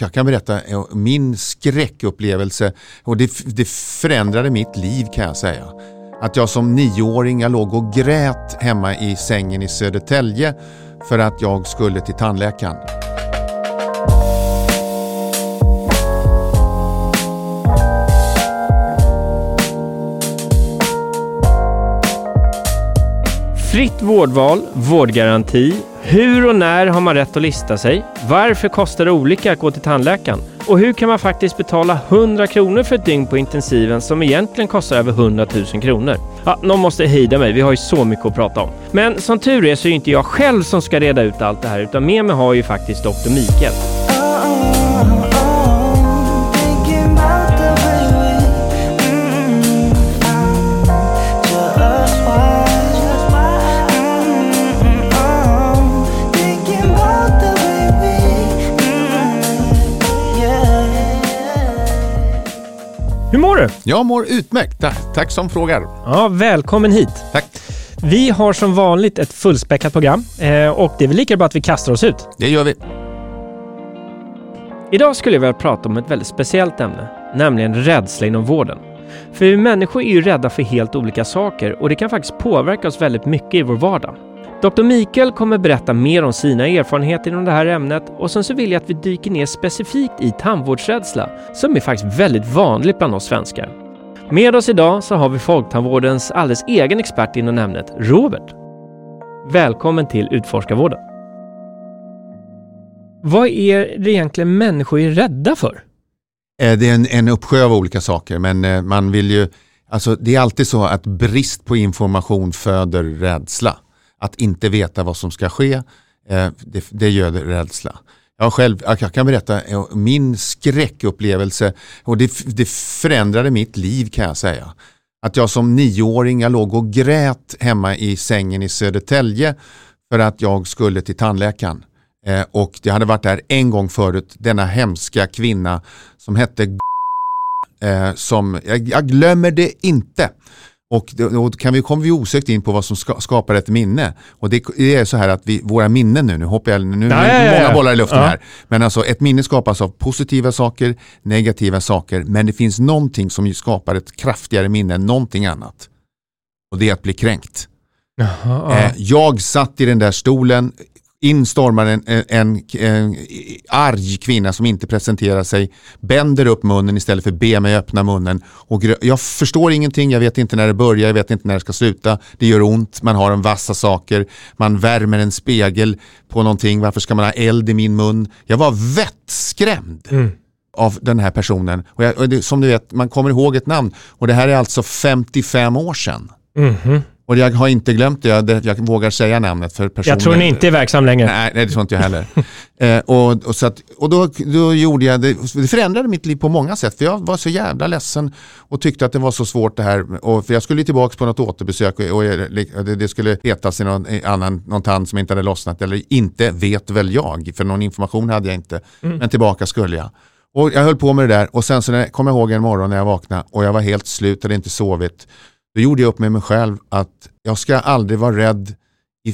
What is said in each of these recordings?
jag kan berätta eh, min skräckupplevelse och det, det förändrade mitt liv kan jag säga. Att jag som nioåring jag låg och grät hemma i sängen i Södertälje för att jag skulle till tandläkaren. Fritt vårdval, vårdgaranti. Hur och när har man rätt att lista sig? Varför kostar det olika att gå till tandläkaren? Och hur kan man faktiskt betala 100 kronor för ett dygn på intensiven som egentligen kostar över 100 000 kronor? Ja, någon måste hejda mig, vi har ju så mycket att prata om. Men som tur är så är det inte jag själv som ska reda ut allt det här utan med mig har ju faktiskt Dr. Mikael. Hur mår du? Jag mår utmärkt, tack, som frågar. Ja, välkommen hit. Tack. Vi har som vanligt ett fullspäckat program eh, och det är väl lika bra att vi kastar oss ut. Det gör vi. Idag skulle jag vilja prata om ett väldigt speciellt ämne, nämligen rädsla inom vården. För vi människor är ju rädda för helt olika saker och det kan faktiskt påverka oss väldigt mycket i vår vardag. Dr. Mikael kommer berätta mer om sina erfarenheter inom det här ämnet och sen så vill jag att vi dyker ner specifikt i tandvårdsrädsla som är faktiskt väldigt vanligt bland oss svenskar. Med oss idag så har vi Folktandvårdens alldeles egen expert inom ämnet, Robert. Välkommen till Utforskarvården. Vad är det egentligen människor är rädda för? Eh, det är en, en uppsjö av olika saker men eh, man vill ju, alltså det är alltid så att brist på information föder rädsla. Att inte veta vad som ska ske, eh, det, det gör rädsla. Jag, själv, jag kan berätta eh, min skräckupplevelse och det, det förändrade mitt liv kan jag säga. Att jag som nioåring jag låg och grät hemma i sängen i Södertälje för att jag skulle till tandläkaren. Eh, och det hade varit där en gång förut, denna hemska kvinna som hette eh, som, jag, jag glömmer det inte. Och då kan vi, kommer vi osökt in på vad som ska, skapar ett minne. Och det, det är så här att vi, våra minnen nu, nu hoppar jag, nu är många bollar i luften Ja. här. Men alltså ett minne skapas av positiva saker, negativa saker, men det finns någonting som skapar ett kraftigare minne än någonting annat. Och det är att bli kränkt. Jaha, Eh, jag satt i den där stolen, in stormar en, en, en arg kvinna som inte presenterar sig, bänder upp munnen istället för be mig öppna munnen. Och jag förstår ingenting, jag vet inte när det börjar, jag vet inte när det ska sluta. Det gör ont, man har en vassa saker, man värmer en spegel på någonting, varför ska man ha eld i min mun? Jag var vettskrämd av den här personen. Och, jag, och det, som du vet, man kommer ihåg ett namn och det här är alltså 55 år sedan. Mhm. Och jag har inte glömt det, jag, jag vågar säga namnet för personen. Jag tror ni inte är verksam längre. Nej, nej det tror inte jag heller. eh, och, och, så att, och då, då gjorde jag det, det förändrade mitt liv på många sätt. För jag var så jävla ledsen och tyckte att det var så svårt det här. Och, för jag skulle tillbaka på något återbesök och, och det, det skulle petas i någon annan, någon tand som inte hade lossnat. Eller inte vet väl jag, för någon information hade jag inte. Men tillbaka skulle jag. Och jag höll på med det där och sen så när, kom jag ihåg en morgon när jag vaknade och jag var helt slut, hade inte sovit. Då gjorde jag upp med mig själv att jag ska aldrig vara rädd.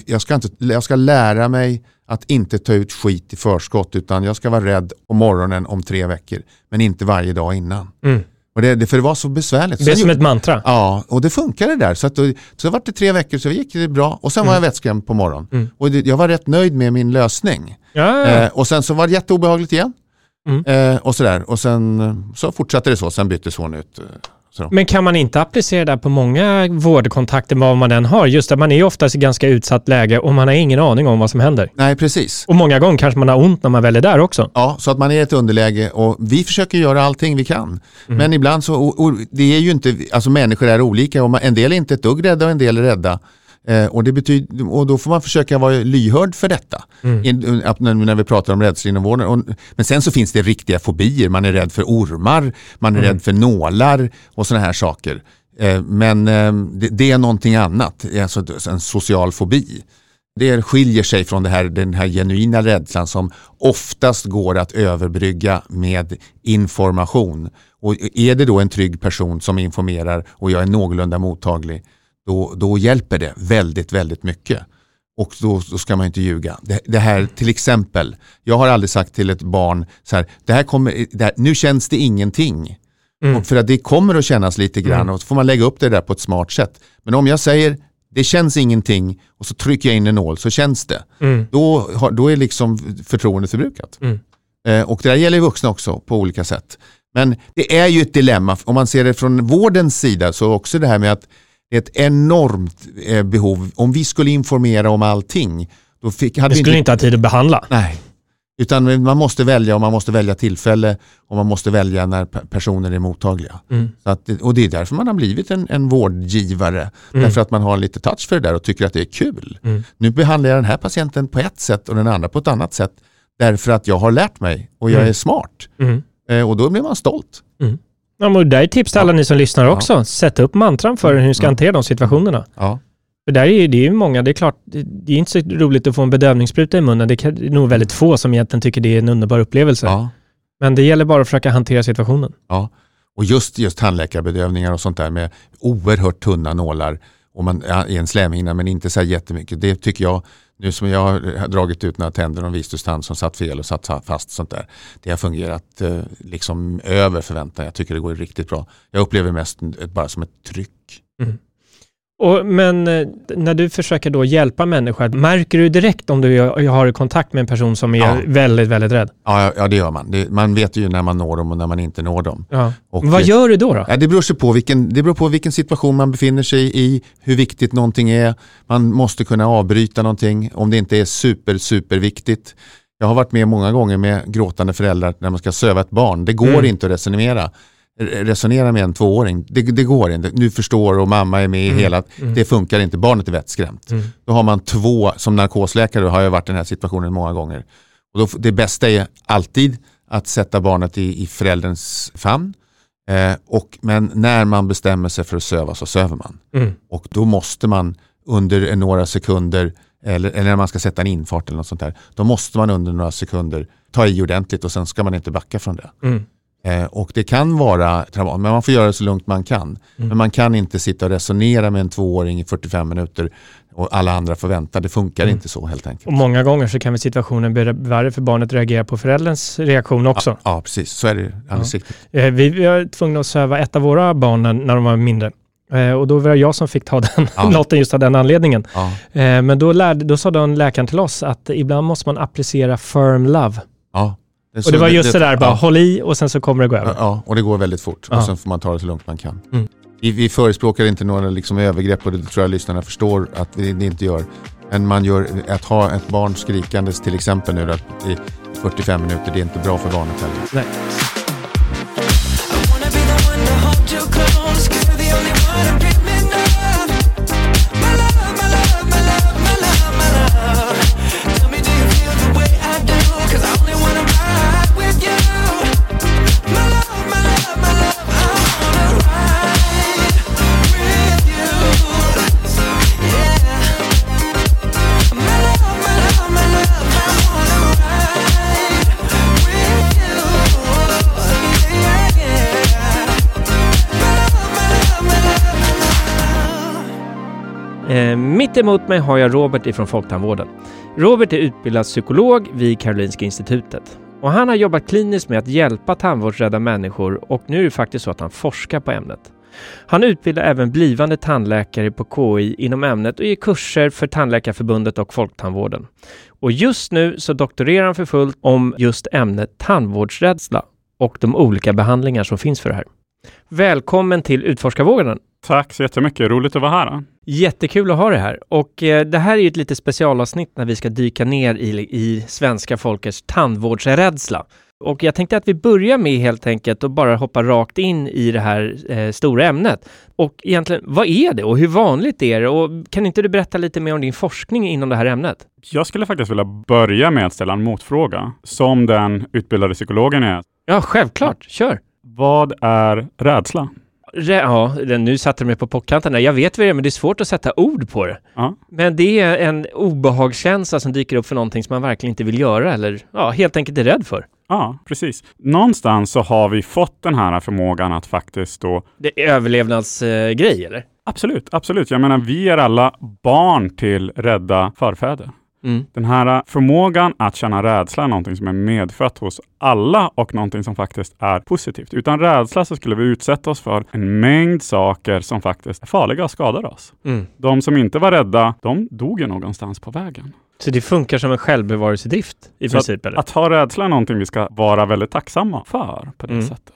Jag ska, inte, jag ska lära mig att inte ta ut skit i förskott utan jag ska vara rädd om morgonen om tre veckor. Men inte varje dag innan. Mm. Och det, det, för det var så besvärligt. Det är som gjorde- ett mantra. Ja, och det funkade där. Så, att, så var det tre veckor så gick det bra och sen var jag vettskrämd på morgonen. Mm. Och det, jag var rätt nöjd med min lösning. Ja. Eh, och sen så var det jätteobehagligt igen. Mm. Eh, och sådär. Och sen eh, så fortsatte det så. Sen byttes hon ut. Så. Men kan man inte applicera det här på många vårdkontakter vad man än har? Just att man är oftast i ganska utsatt läge och man har ingen aning om vad som händer. Nej, precis. Och många gånger kanske man har ont när man väl är där också. Ja, så att man är i ett underläge och vi försöker göra allting vi kan. Men ibland så, och, och det är ju inte, alltså människor är olika och man, en del är inte ett dugg rädda och en del är rädda. Eh, och, det betyder, och då får man försöka vara lyhörd för detta. In, att när, vi pratar om rädsla inom vården. Och, men sen så finns det riktiga fobier. Man är rädd för ormar, man är rädd för nålar och sådana här saker. Eh, men eh, det, det är någonting annat, alltså en social fobi. Det skiljer sig från här, den här genuina rädslan som oftast går att överbrygga med information. Och är det då en trygg person som informerar och jag är någorlunda mottaglig, då, då hjälper det väldigt, väldigt mycket. och då, då ska man inte ljuga. Det, det, här till exempel, jag har aldrig sagt till ett barn så här, det här kommer, det här, nu känns det ingenting. Mm. för att det kommer att kännas lite grann mm. och så får man lägga upp det där på ett smart sätt. Men om jag säger det känns ingenting och så trycker jag in en nål så känns det. Mm. Då, då är liksom förtroendet förbrukat. Mm. Eh, och det där gäller vuxna också på olika sätt. Men det är ju ett dilemma, om man ser det från vårdens sida så också det här med att det är ett enormt eh, behov. Om vi skulle informera om allting. Då fick, hade det skulle vi inte ha tid att behandla. Nej, utan man måste välja och man måste välja tillfälle och man måste välja när personer är mottagliga. Mm. Att, och det är därför man har blivit en, en vårdgivare. Mm. Därför att man har lite touch för det där och tycker att det är kul. Mm. Nu behandlar jag den här patienten på ett sätt och den andra på ett annat sätt. Därför att jag har lärt mig och jag mm. är smart. Mm. Eh, och då blir man stolt. Mm. Ja, men det är tips till alla ni som lyssnar också. Ja. Sätt upp mantran för hur ni ska hantera de situationerna. Ja. För där är det är ju många, det är klart, det är inte så roligt att få en bedövningsspruta i munnen. Det är nog väldigt få som egentligen tycker det är en underbar upplevelse. Ja. Men det gäller bara att försöka hantera situationen. Ja, och just, just tandläkarbedövningar och sånt där med oerhört tunna nålar och man, i en slemhinna men inte så här jättemycket. Det tycker jag, nu som jag har dragit ut några tänder och en vistustand som satt fel och satt fast sånt där. Det har fungerat eh, liksom över förväntan. Jag tycker det går riktigt bra. Jag upplever mest bara som ett tryck. Mm. Och, men eh, när du försöker då hjälpa människor, märker du direkt om du har kontakt med en person som är ja. väldigt, väldigt rädd? Ja, ja det gör man. Det, man vet ju när man når dem och när man inte når dem. Ja. Och, Vad gör du då? då? Ja, det, beror på vilken, det beror på vilken situation man befinner sig i, hur viktigt någonting är. Man måste kunna avbryta någonting om det inte är super, super viktigt. Jag har varit med många gånger med gråtande föräldrar när man ska söva ett barn. Det går mm. inte att resonera resonera med en tvååring. Det, det går inte. Nu förstår och mamma är med i mm. hela. Mm. Det funkar inte. Barnet är vettskrämt. Mm. Då har man två, som narkosläkare har jag varit i den här situationen många gånger. Och då, det bästa är alltid att sätta barnet i, i förälderns famn. Eh, och, men när man bestämmer sig för att söva så söver man. Mm. Och då måste man under några sekunder eller, eller när man ska sätta en infart eller något sånt där. Då måste man under några sekunder ta i ordentligt och sen ska man inte backa från det. Mm. Eh, och det kan vara traumatiskt, men man får göra det så lugnt man kan. Mm. Men man kan inte sitta och resonera med en tvååring i 45 minuter och alla andra får vänta. Det funkar mm. inte så helt enkelt. Och många gånger så kan väl situationen bli värre för barnet reagerar på förälderns reaktion också. Ja, ja precis. Så är det alldeles ja. Eh, vi, vi var tvungna att söva ett av våra barn när, de var mindre. Eh, och då var det jag som fick ta den ja. lotten just av den anledningen. Ja. Men då, lärde, då sa den läkaren till oss att ibland måste man applicera firm love. Ja. Och det var just det, det där, bara ja. håll i och sen så kommer det gå över. Ja, och det går väldigt fort. Ja. Och sen får man ta det så lugnt man kan. Mm. Vi, vi förespråkar inte några liksom övergrepp och det tror jag lyssnarna förstår att vi det inte gör. Men man gör, att ha ett barn skrikandes till exempel nu i 45 minuter, det är inte bra för barnet heller. Nej. Mitt emot mig har jag Robert ifrån Folktandvården. Robert är utbildad psykolog vid Karolinska Institutet och han har jobbat kliniskt med att hjälpa tandvårdsrädda människor och nu är det faktiskt så att han forskar på ämnet. Han utbildar även blivande tandläkare på KI inom ämnet och ger kurser för Tandläkarförbundet och Folktandvården. Och just nu så doktorerar han för fullt om just ämnet tandvårdsrädsla och de olika behandlingar som finns för det här. Välkommen till Utforskarvågen! Tack så jättemycket, roligt att vara här. Jättekul att ha dig här. Och eh, det här är ju ett lite specialavsnitt när vi ska dyka ner i, i svenska folkets tandvårdsrädsla. Och jag tänkte att vi börjar med helt enkelt och bara hoppa rakt in i det här eh, stora ämnet. Och egentligen, vad är det och hur vanligt är det? Och kan inte du berätta lite mer om din forskning inom det här ämnet? Jag skulle faktiskt vilja börja med att ställa en motfråga, som den utbildade psykologen är. Ja, självklart. Kör! Vad är rädsla? Ja, nu satte du mig på pockkanten Jag vet vad det är, men det är svårt att sätta ord på det. Ja. Men det är en obehagskänsla som dyker upp för någonting som man verkligen inte vill göra eller ja, helt enkelt är rädd för. Ja, precis. Någonstans så har vi fått den här förmågan att faktiskt då Det är överlevnadsgrej, eller? Absolut, absolut. Jag menar, vi är alla barn till rädda förfäder. Mm. Den här förmågan att känna rädsla är någonting som är medfött hos alla och någonting som faktiskt är positivt. Utan rädsla så skulle vi utsätta oss för en mängd saker som faktiskt är farliga och skadar oss. Mm. De som inte var rädda, de dog ju någonstans på vägen. Så det funkar som en självbevarelsedrift i Så princip, eller? Att ha rädsla är någonting vi ska vara väldigt tacksamma för på det Mm. sättet.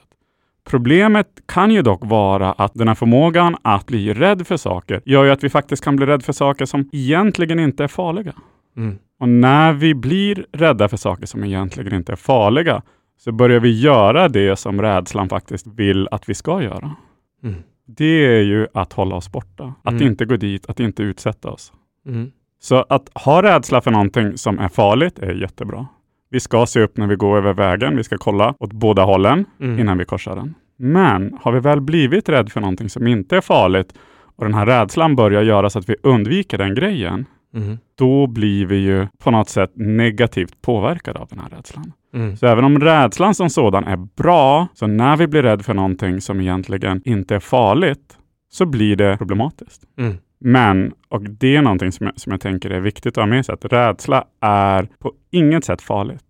Problemet kan ju dock vara att den här förmågan att bli rädd för saker gör ju att vi faktiskt kan bli rädd för saker som egentligen inte är farliga. Mm. Och när vi blir rädda för saker som egentligen inte är farliga, så börjar vi göra det som rädslan faktiskt vill att vi ska göra. Mm. Det är ju att hålla oss borta, att Mm. inte gå dit, att inte utsätta oss. Mm. Så att ha rädsla för någonting som är farligt är jättebra. Vi ska se upp när vi går över vägen. Vi ska kolla åt båda hållen Mm. innan vi korsar den. Men har vi väl blivit rädd för någonting som inte är farligt och den här rädslan börjar göra så att vi undviker den grejen, Mm. då blir vi ju på något sätt negativt påverkade av den här rädslan. Mm. Så även om rädslan som sådan är bra, så när vi blir rädd för någonting som egentligen inte är farligt, så blir det problematiskt. Mm. Men, och det är någonting som jag, som jag tänker är viktigt att ha med sig, att rädsla är på inget sätt farligt.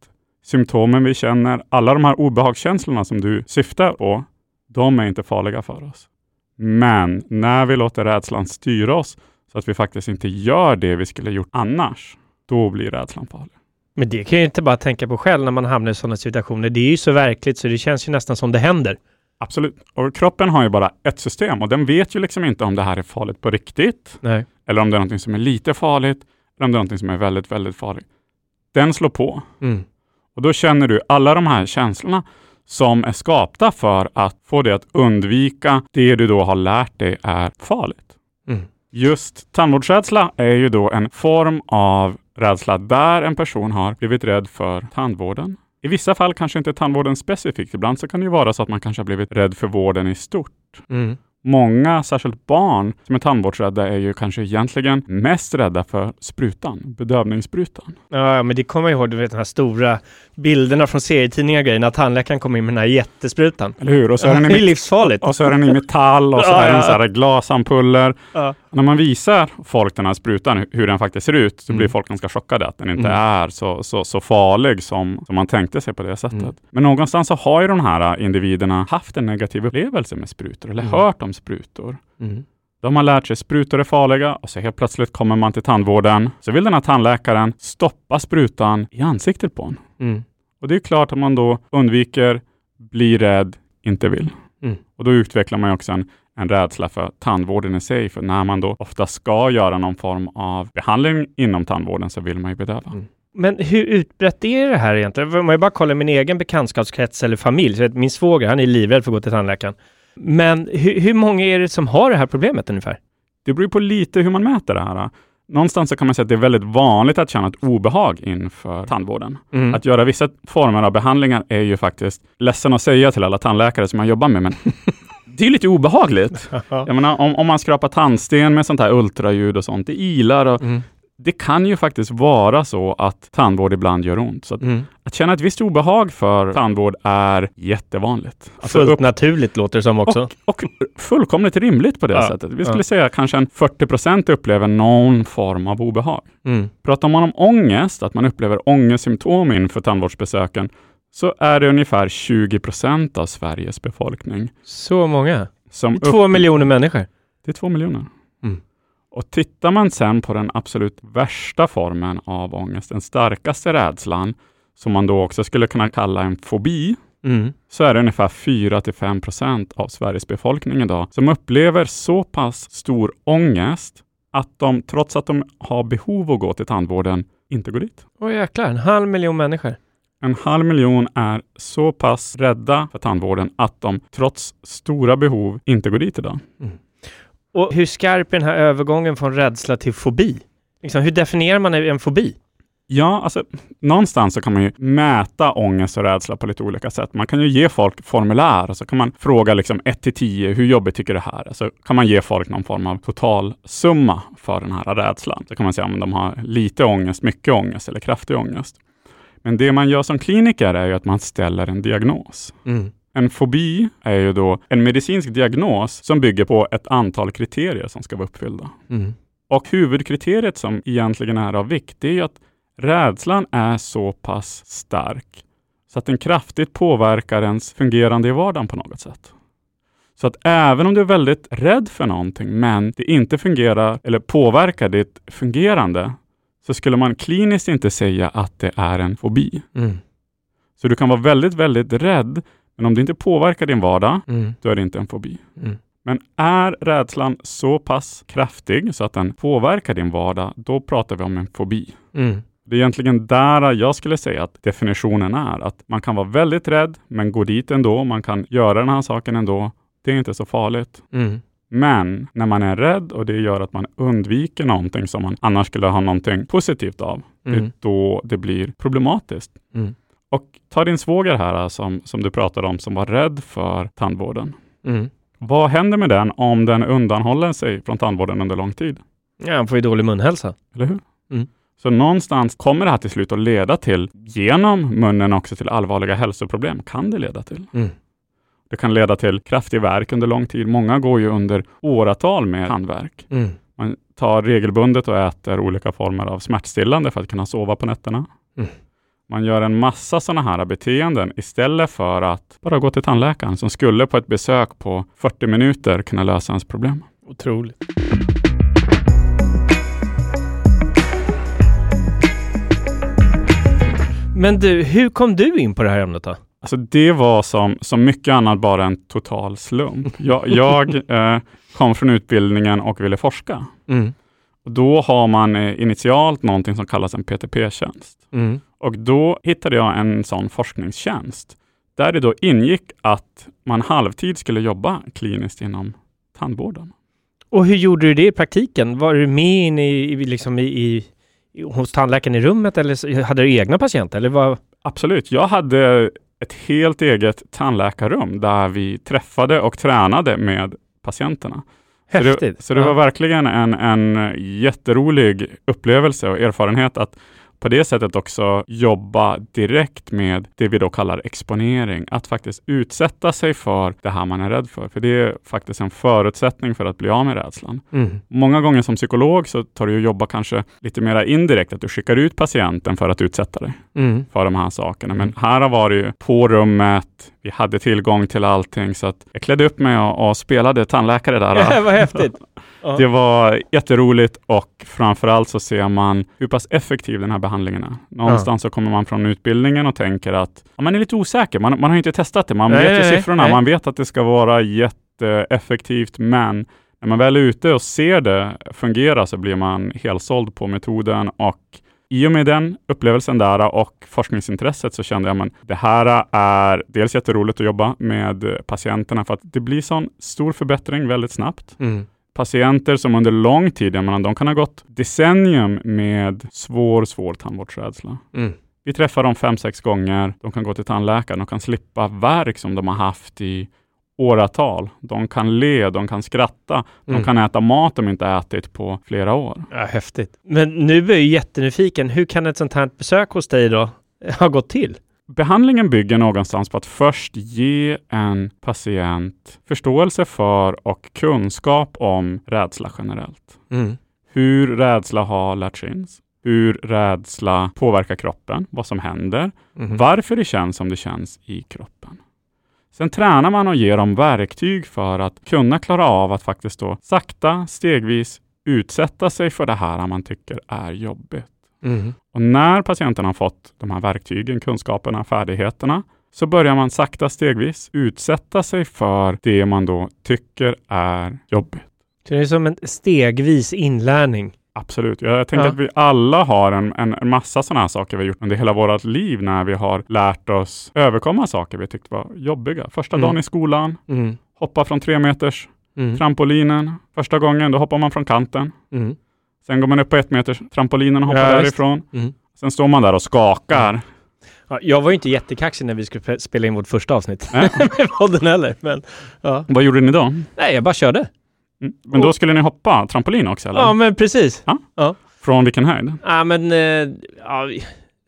Symptomen vi känner, alla de här obehagskänslorna som du syftar på, de är inte farliga för oss. Men när vi låter rädslan styra oss så att vi faktiskt inte gör det vi skulle gjort annars, då blir rädslan farlig. Men det kan jag ju inte bara tänka på själv när man hamnar i sådana situationer. Det är ju så verkligt så det känns ju nästan som det händer. Absolut. Och kroppen har ju bara ett system och den vet ju liksom inte om det här är farligt på riktigt Nej. eller om det är någonting som är lite farligt eller om det är någonting som är väldigt, väldigt farligt. Den slår på Mm. och då känner du alla de här känslorna som är skapta för att få dig att undvika det du då har lärt dig är farligt. Just tandvårdsrädsla är ju då en form av rädsla där en person har blivit rädd för tandvården. I vissa fall kanske inte tandvården specifikt. Ibland så kan det ju vara så att man kanske har blivit rädd för vården i stort. Mm. Många, särskilt barn, som är tandvårdsrädda är ju kanske egentligen mest rädda för sprutan, bedövningssprutan. Ja, men det kommer jag ihåg, du vet de här stora bilderna från serietidningar och grejer, när tandläkaren kom in med den här jättesprutan. Eller hur? Och så är den det är i, livsfarligt. och så är den i metall och så Ja, är den så här glasampuller. Ja. När man visar folk den här sprutan, hur den faktiskt ser ut, så Mm. blir folk ganska chockade att den inte Mm. är så, så, så farlig som, som man tänkte sig på det sättet. Mm. Men någonstans så har ju de här individerna haft en negativ upplevelse med sprutor, eller Mm. hört om sprutor. Mm. De har lärt sig sprutor är farliga och så helt plötsligt kommer man till tandvården. Så vill den här tandläkaren stoppa sprutan i ansiktet på en. Mm. Och det är klart att man då undviker, blir rädd, inte vill. Mm. Och då utvecklar man också en, en rädsla för tandvården i sig. För när man då ofta ska göra någon form av behandling inom tandvården så vill man ju bedöva. Mm. Men hur utbrett är det här egentligen? Om jag bara kollar min egen bekantskapskrets eller familj, så att min svåger, han är livrädd för att gå till tandläkaren. Men hur, hur många är det som har det här problemet ungefär? Det beror på lite hur man mäter det här. Någonstans så kan man säga att det är väldigt vanligt att känna ett obehag inför tandvården. Mm. Att göra vissa former av behandlingar är ju faktiskt, ledsen att säga till alla tandläkare som jag jobbar med, men det är lite obehagligt. Jag menar, om, om man skrapar tandsten med sånt här ultraljud och sånt, det ilar och Mm. Det kan ju faktiskt vara så att tandvård ibland gör ont. Så att, Mm. att känna ett visst obehag för tandvård är jättevanligt. Alltså Fullt upp- naturligt låter det som också. och, och fullkomligt rimligt på det Ja, sättet. Vi skulle ja. säga kanske en 40 procent upplever någon form av obehag. Mm. Pratar man om ångest, att man upplever ångestsymptom inför tandvårdsbesöken, så är det ungefär 20 procent av Sveriges befolkning Så många. som två upp- miljoner människor. Det är två miljoner. Mm. Och tittar man sen på den absolut värsta formen av ångest, den starkaste rädslan, som man då också skulle kunna kalla en fobi, Mm. så är det ungefär 4-5 procent av Sveriges befolkning idag som upplever så pass stor ångest att de, trots att de har behov att gå till tandvården, inte går dit. Åh jäklar, en halv miljon människor. En halv miljon är så pass rädda för tandvården att de trots stora behov inte går dit idag. Och hur skarp är den här övergången från rädsla till fobi? Liksom, hur definierar man en fobi? Ja, alltså någonstans så kan man ju mäta ångest och rädsla på lite olika sätt. Man kan ju ge folk formulär och så kan man fråga liksom 1 till 10, hur jobbigt tycker du det här är? Så kan man ge folk någon form av totalsumma för den här rädslan. Så kan man säga om de har lite ångest, mycket ångest eller kraftig ångest. Men det man gör som kliniker är ju att man ställer en diagnos. Mm. En fobi är ju då en medicinsk diagnos som bygger på ett antal kriterier som ska vara uppfyllda. Mm. Och huvudkriteriet som egentligen är av vikt, det är ju att rädslan är så pass stark så att den kraftigt påverkar ens fungerande i vardagen på något sätt. Så att även om du är väldigt rädd för någonting, men det inte fungerar eller påverkar ditt fungerande, så skulle man kliniskt inte säga att det är en fobi. Mm. Så du kan vara väldigt, väldigt rädd, men om det inte påverkar din vardag, Mm. då är det inte en fobi. Mm. Men är rädslan så pass kraftig så att den påverkar din vardag, då pratar vi om en fobi. Mm. Det är egentligen där jag skulle säga att definitionen är. Att man kan vara väldigt rädd, men gå dit ändå. Man kan göra den här saken ändå. Det är inte så farligt. Mm. Men när man är rädd och det gör att man undviker någonting som man annars skulle ha någonting positivt av, det är Mm. då det blir problematiskt. Mm. Och ta din svåger här som, som du pratade om, som var rädd för tandvården. Mm. Vad händer med den om den undanhåller sig från tandvården under lång tid? Ja, han får ju dålig munhälsa. Eller hur? Mm. Så någonstans kommer det här till slut att leda till, genom munnen också till allvarliga hälsoproblem, kan det leda till. Mm. Det kan leda till kraftig värk under lång tid. Många går ju under åratal med tandvärk. Mm. Man tar regelbundet och äter olika former av smärtstillande för att kunna sova på nätterna. Mm. Man gör en massa sådana här beteenden istället för att bara gå till tandläkaren som skulle på ett besök på 40 minuter kunna lösa ens problem. Otroligt. Men du, hur kom du in på det här ämnet då? Alltså det var som, som mycket annat bara en total slump. Jag, jag eh, kom från utbildningen och ville forska. Mm. Och då har man eh, initialt någonting som kallas en PTP-tjänst. Mm. Och då hittade jag en sån forskningstjänst där det då ingick att man halvtid skulle jobba kliniskt inom tandvården. Och hur gjorde du det i praktiken? Var du med in i, liksom i, i, hos tandläkaren i rummet eller så- hade du egna patienter? Eller vad? Absolut. Jag hade ett helt eget tandläkarrum där vi träffade och tränade med patienterna. Så Häftigt. det, så det var Ja. verkligen en, en jätterolig upplevelse och erfarenhet att på det sättet också jobba direkt med det vi då kallar exponering. Att faktiskt utsätta sig för det här man är rädd för. För det är faktiskt en förutsättning för att bli av med rädslan. Mm. Många gånger som psykolog så tar du och jobba kanske lite mer indirekt, att du skickar ut patienten för att utsätta dig Mm. för de här sakerna. Men här var det ju på rummet, vi hade tillgång till allting, så att jag klädde upp mig och, och spelade tandläkare där. Vad häftigt. Det var jätteroligt och framförallt så ser man hur pass effektiv den här behandlingen är. Någonstans så kommer man från utbildningen och tänker att ja, man är lite osäker. Man, man har inte testat det. Man Nej, vet ju nej, siffrorna. nej. Man vet att det ska vara jätteeffektivt, men när man väl är ute och ser det fungera så blir man helsåld på metoden och i och med den upplevelsen där och forskningsintresset så kände jag att det här är dels jätteroligt att jobba med patienterna för att det blir sån stor förbättring väldigt snabbt Mm. Patienter som under lång tid, jag menar, de kan ha gått decennium med svår, svår tandvårdsrädsla. Mm. Vi träffar dem fem, sex gånger. De kan gå till tandläkaren. De kan slippa värk som de har haft i åratal. De kan le, de kan skratta. De Mm. kan äta mat de inte ätit på flera år. Ja, häftigt. Men nu är jag jättenyfiken. Hur kan ett sånt här besök hos dig då ha gått till? Behandlingen bygger någonstans på att först ge en patient förståelse för och kunskap om rädsla generellt. Mm. hur rädsla har lärts in, hur rädsla påverkar kroppen, vad som händer, Mhm. varför det känns som det känns i kroppen. Sen tränar man och ger dem verktyg för att kunna klara av att faktiskt då sakta, stegvis utsätta sig för det här man tycker är jobbigt. Mm. Och när patienten har fått de här verktygen, kunskaperna, färdigheterna, så börjar man sakta stegvis utsätta sig för det man då tycker är jobbigt. Så det är som en stegvis inlärning. Absolut. Jag, jag tänker Ja. att vi alla har en, en, massa sådana här saker vi har gjort under hela vårt liv när vi har lärt oss överkomma saker vi tyckte var jobbiga. Första Mm. dagen i skolan, Mm. hoppa från tre meters Mm. trampolinen. Första gången, då hoppar man från kanten. Sen går man upp på ett meters trampolinen och hoppar Ja, därifrån. Mm. Sen står man där och skakar. Ja, jag var ju inte jättekaxig när vi skulle spe- spela in vårt första avsnitt med podden heller. Men, ja. Vad gjorde ni då? Nej, jag bara körde. Mm. Men då skulle ni hoppa trampolin också eller? Ja, men precis. Från vilken höjd? Ja, men eh, ja,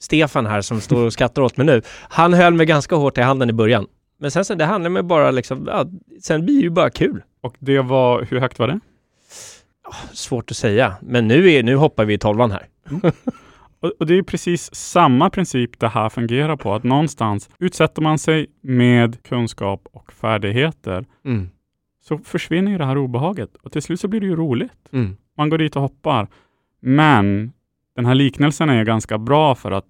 Stefan här som står och skrattar åt mig nu, han höll mig ganska hårt i handen i början. Men sen så det handlar med bara liksom, ja, sen blir det ju bara kul. Och det var, hur högt var det? Svårt att säga, men nu, är, nu hoppar vi i tolvan här. Och, och, det är precis samma princip det här fungerar på, att någonstans utsätter man sig med kunskap och färdigheter, Mm. så försvinner ju det här obehaget och till slut så blir det ju roligt. Mm. Man går dit och hoppar. Men den här liknelsen är ganska bra för att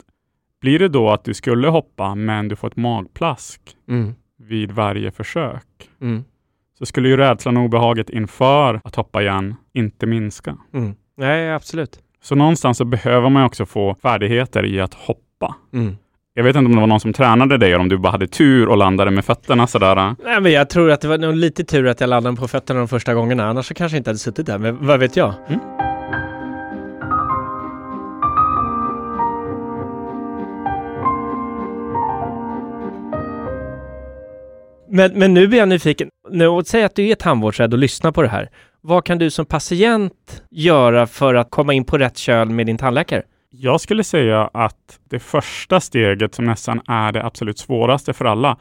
blir det då att du skulle hoppa, men du får ett magplask Mm. vid varje försök, Mm. Så skulle ju rädslan och obehaget inför att hoppa igen inte minska. Mm. Nej, absolut. Så någonstans så behöver man ju också få färdigheter i att hoppa. Mm. Jag vet inte om det var någon som tränade dig eller om du bara hade tur och landade med fötterna sådär. Nej, men jag tror att det var nog lite tur att jag landade på fötterna de första gångerna, annars så kanske jag inte hade suttit där, men vad vet jag? Mm. Men, men nu blir jag nyfiken. Nu, säg att du är tandvårdsrädd och lyssnar på det här. Vad kan du som patient göra för att komma in på rätt köl med din tandläkare? Jag skulle säga att det första steget som nästan är det absolut svåraste för alla,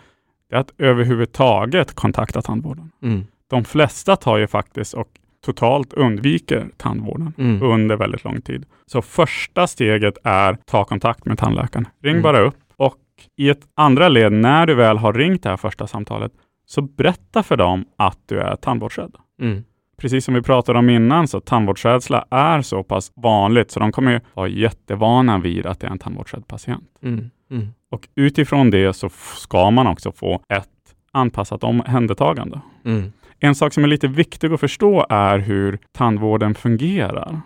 är att överhuvudtaget kontakta tandvården. Mm. De flesta tar ju faktiskt och totalt undviker tandvården Mm. under väldigt lång tid. Så första steget är ta kontakt med tandläkaren. Ring Mm. bara upp och i ett andra led, när du väl har ringt det här första samtalet, så berätta för dem att du är tandvårdsrädd. Mm. Precis som vi pratade om innan, så tandvårdsrädsla är så pass vanligt, så de kommer ju vara jättevana vid att det är en tandvårdsrädd patient. Mm. Mm. Och utifrån det så ska man också få ett anpassat omhändertagande. Mm. En sak som är lite viktig att förstå är hur tandvården fungerar.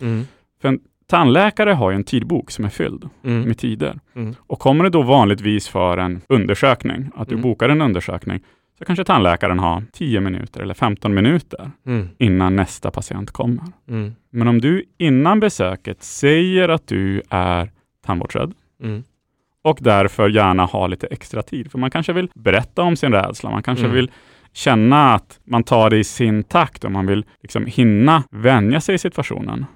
Mm. För en tandläkare har ju en tidbok som är fylld Mm. med tider. Mm. Och kommer det då vanligtvis för en undersökning, att du Mm. bokar en undersökning, så kanske tandläkaren har 10 minuter eller 15 minuter Mm. innan nästa patient kommer. Mm. Men om du innan besöket säger att du är tandvårdsrädd Mm. och därför gärna har lite extra tid, för man kanske vill berätta om sin rädsla, man kanske vill känna att man tar det i sin takt och man vill liksom hinna vänja sig i situationen.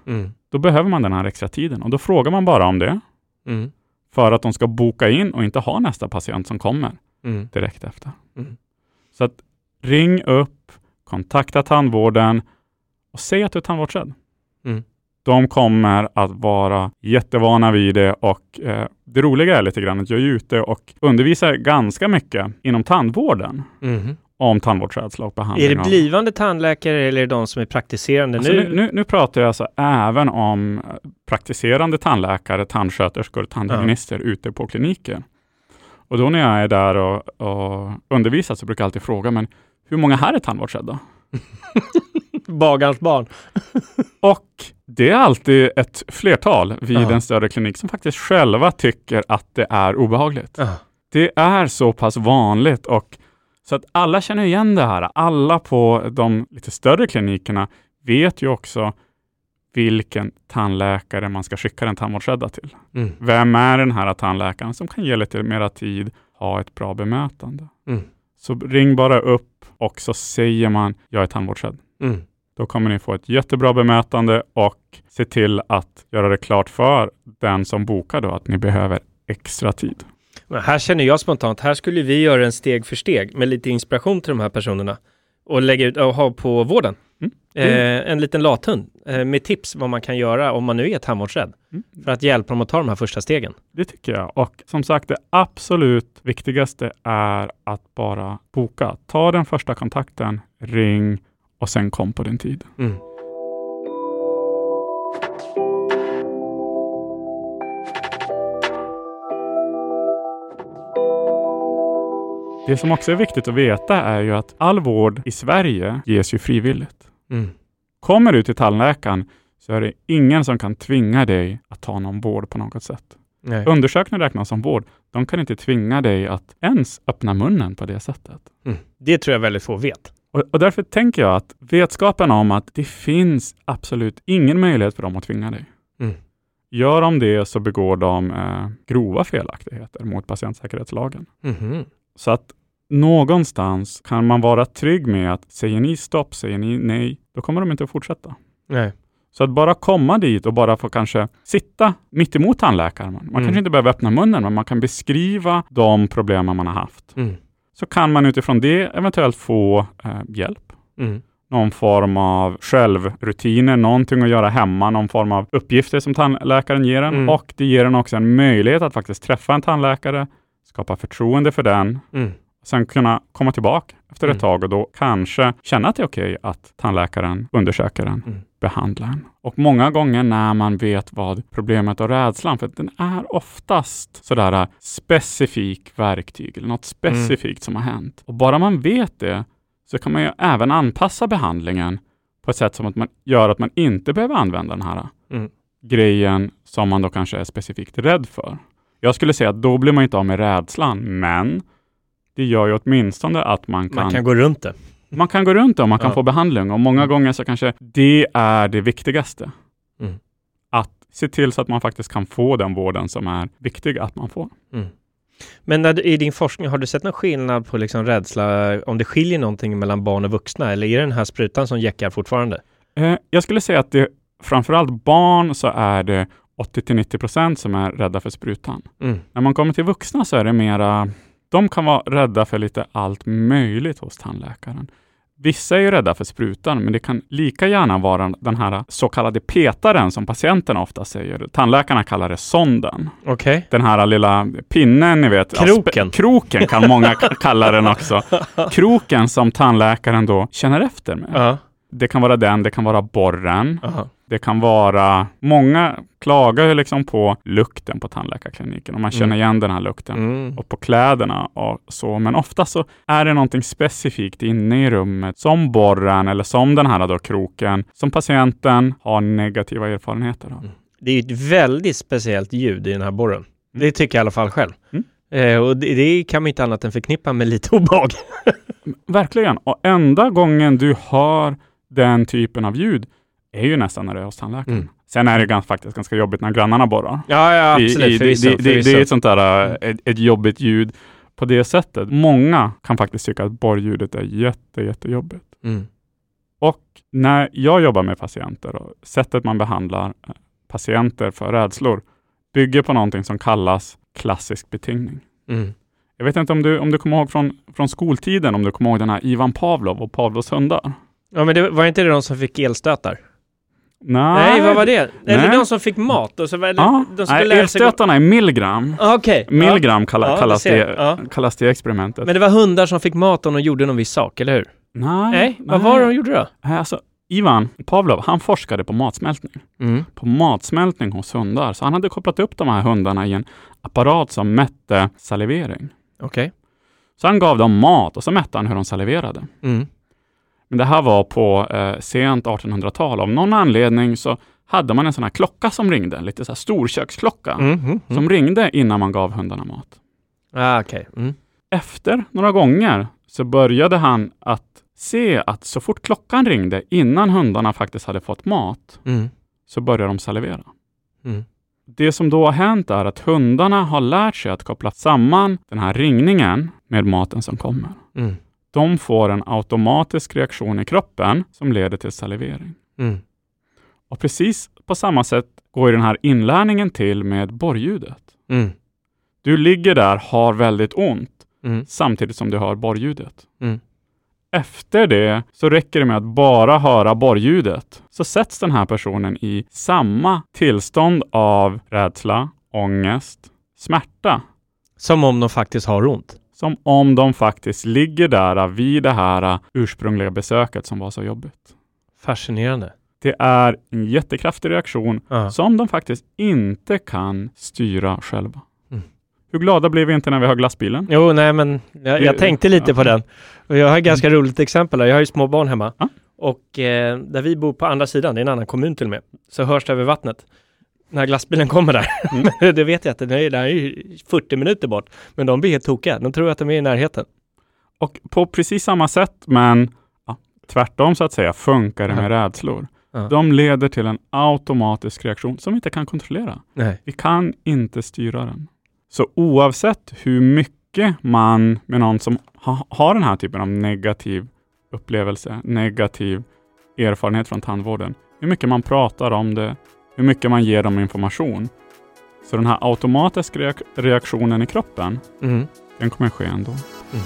Då behöver man den här extra tiden och då frågar man bara om det Mm. för att de ska boka in och inte ha nästa patient som kommer Mm. direkt efter. Mm. Så att ring upp, kontakta tandvården och säg att du är tandvårdsrädd. Mm. De kommer att vara jättevana vid det och eh, det roliga är lite grann att jag är ute och undervisar ganska mycket inom tandvården Mm. Om tandvårdsrädsla och behandling. Är det blivande tandläkare eller är det de som är praktiserande Alltså nu? nu, nu, pratar jag alltså även om eh, praktiserande tandläkare, tandsköterskor, tandhygienister ute på kliniker. Och då när jag är där och, och undervisar så brukar jag alltid fråga, men hur många här är tandvårdsrädda? Bagarns barn. Och det är alltid ett flertal vid Ja. en större klinik som faktiskt själva tycker att det är obehagligt. Ah. Det är så pass vanligt och så att alla känner igen det här. Alla på de lite större klinikerna vet ju också vilken tandläkare man ska skicka den tandvårdsrädda till. Mm. Vem är den här tandläkaren som kan ge lite mera tid, ha ett bra bemötande? Mm. Så ring bara upp och så säger man jag är tandvårdsrädd. Mm. Då kommer ni få ett jättebra bemötande och se till att göra det klart för den som bokar då att ni behöver extra tid. Här känner jag spontant, här skulle vi göra en steg för steg med lite inspiration till de här personerna och lägga ut och ha på vården. Mm. Eh, en liten lathund eh, med tips vad man kan göra om man nu är tandvårdsrädd Mm. för att hjälpa dem att ta de här första stegen. Det tycker jag. Och som sagt, det absolut viktigaste är att bara boka. Ta den första kontakten, ring och sen kom på din tid. Mm. Det som också är viktigt att veta är ju att all vård i Sverige ges ju frivilligt. Mm. Kommer du till tandläkaren så är det ingen som kan tvinga dig att ta någon vård på något sätt. Nej. Undersökningar räknas som vård. De kan inte tvinga dig att ens öppna munnen på det sättet. Mm. Det tror jag väldigt få vet. Och, och därför tänker jag att vetskapen om att det finns absolut ingen möjlighet för dem att tvinga dig. Mm. Gör de det så begår de eh, grova felaktigheter mot patientsäkerhetslagen. Mhm. Så att någonstans kan man vara trygg med att säger ni stopp, säger ni nej, då kommer de inte att fortsätta. Nej. Så att bara komma dit och bara få kanske sitta mitt emot tandläkaren. Man Mm. kanske inte behöver öppna munnen, men man kan beskriva de problem man har haft. Mm. Så kan man utifrån det eventuellt få eh, hjälp. Mm. Någon form av självrutiner, någonting att göra hemma, någon form av uppgifter som tandläkaren ger en. Mm. Och det ger en också en möjlighet att faktiskt träffa en tandläkare, skapa förtroende för den, Mm. sen kunna komma tillbaka efter ett Mm. tag och då kanske känna att det är okej att tandläkaren undersöker en, Mm. behandlar en. Och många gånger när man vet vad problemet och rädslan, för den är oftast sådär äh, specifik verktyg eller något specifikt som har hänt. Och bara man vet det så kan man ju även anpassa behandlingen på ett sätt som att man gör att man inte behöver använda den här Mm. grejen som man då kanske är specifikt rädd för. Jag skulle säga att då blir man inte av med rädslan, men det gör ju åtminstone att man kan, Man kan gå runt det. man kan gå runt det och man kan Ja. få behandling. Och många gånger så kanske det är det viktigaste. Mm. Att se till så att man faktiskt kan få den vården som är viktig att man får. Mm. Men du- i din forskning, har du sett någon skillnad på liksom rädsla, om det skiljer någonting mellan barn och vuxna? Eller är det den här sprutan som jäckar fortfarande? Eh, jag skulle säga att det framförallt barn så är det 80-90 procent som är rädda för sprutan. Mm. När man kommer till vuxna så är det mera, de kan vara rädda för lite allt möjligt hos tandläkaren. Vissa är ju rädda för sprutan, men det kan lika gärna vara den här så kallade petaren som patienterna ofta säger. Tandläkarna kallar det sonden. Okej. Den här lilla pinnen, ni vet. Kroken. kroken kan många kalla den också. Kroken som tandläkaren då känner efter med. Ja. Det kan vara den, det kan vara borren. Aha. Det kan vara, många klagar ju liksom på lukten på tandläkarkliniken och man känner Mm. igen den här lukten. Mm. Och på kläderna och så, men ofta så är det någonting specifikt inne i rummet, som borren eller som den här då kroken, som patienten har negativa erfarenheter av. Mm. Det är ett väldigt speciellt ljud i den här borren. Det tycker jag i alla fall själv. Mm. Eh, och det, det kan man inte annat än förknippa med lite obehag. Verkligen, och enda gången du hör den typen av ljud är ju nästan när du är hos tandläkaren. Mm. Sen är det ganska, faktiskt ganska jobbigt när grannarna borrar. Ja, ja, I- absolut. i, förvisso, det, det, det, är ett sånt där, äh, ett, ett jobbigt ljud på det sättet. Många kan faktiskt tycka att borrljudet är jätte, jättejobbigt. Mm. Och när jag jobbar med patienter och sättet man behandlar eh, patienter för rädslor bygger på någonting som kallas klassisk betingning. Mm. Jag vet inte om du, om du kommer ihåg från, från skoltiden, om du kommer ihåg den här Ivan Pavlov och Pavlovs hundar? Ja, men det var inte det de som fick elstötar? Nej, Nej, vad var det? Eller Nej. de som fick mat och så var Ja, de skulle nej, elstötarna är milligram. Ah, Okej. Milligram kalla, Ja, kallas, det Ja. kallas det experimentet. Men det var hundar som fick mat om de gjorde någon viss sak, eller hur? nej, Nej, vad var det de gjorde då? Alltså, Ivan Pavlov, han forskade på matsmältning. Mm. På matsmältning hos hundar. Så han hade kopplat upp de här hundarna i en apparat som mätte salivering. Okej. Så han gav dem mat och så mätte han hur de saliverade. Mm. Men det här var på eh, sent 1800-tal. Av någon anledning så hade man en sån här klocka som ringde, lite så här storköksklocka, Mm. Mm. Mm. som ringde innan man gav hundarna mat. Ah, okej. Mm. Efter några gånger så började han att se att så fort klockan ringde innan hundarna faktiskt hade fått mat Mm. så började de salivera. Mm. Det som då har hänt är att hundarna har lärt sig att koppla samman den här ringningen med maten som kommer. De får en automatisk reaktion i kroppen som leder till salivering. Mm. Och precis på samma sätt går den här inlärningen till med borrljudet. Mm. Du ligger där, har väldigt ont, Mm. samtidigt som du hör borrljudet. Mm. Efter det så räcker det med att bara höra borrljudet, så sätts den här personen i samma tillstånd av rädsla, ångest, smärta, Som om de faktiskt har ont. Som om de faktiskt ligger där vid det här ursprungliga besöket som var så jobbigt. Fascinerande. Det är en jättekraftig reaktion Ja. som de faktiskt inte kan styra själva. Mm. Hur glada blev vi inte när vi hör glassbilen? Jo, nej, men jag, jag tänkte lite på den. Och jag har ett ganska roligt exempel. här. Jag har ju små barn hemma. Ja. Och eh, där vi bor på andra sidan, det är en annan kommun till och med, så hörs det över vattnet. När glassbilen kommer där. Mm. det vet jag att den är, den är ju 40 minuter bort. Men de blir helt tokiga. De tror att de är i närheten. Och på precis samma sätt, men ja, tvärtom så att säga, funkar det Ja. med rädslor. Ja. De leder till en automatisk reaktion som vi inte kan kontrollera. Nej. Vi kan inte styra den. Så oavsett hur mycket man med någon som ha, har den här typen av negativ upplevelse, negativ erfarenhet från tandvården, hur mycket man pratar om det, hur mycket man ger dem information. Så den här automatiska reak reaktionen i kroppen, Mm. den kommer ske ändå. Men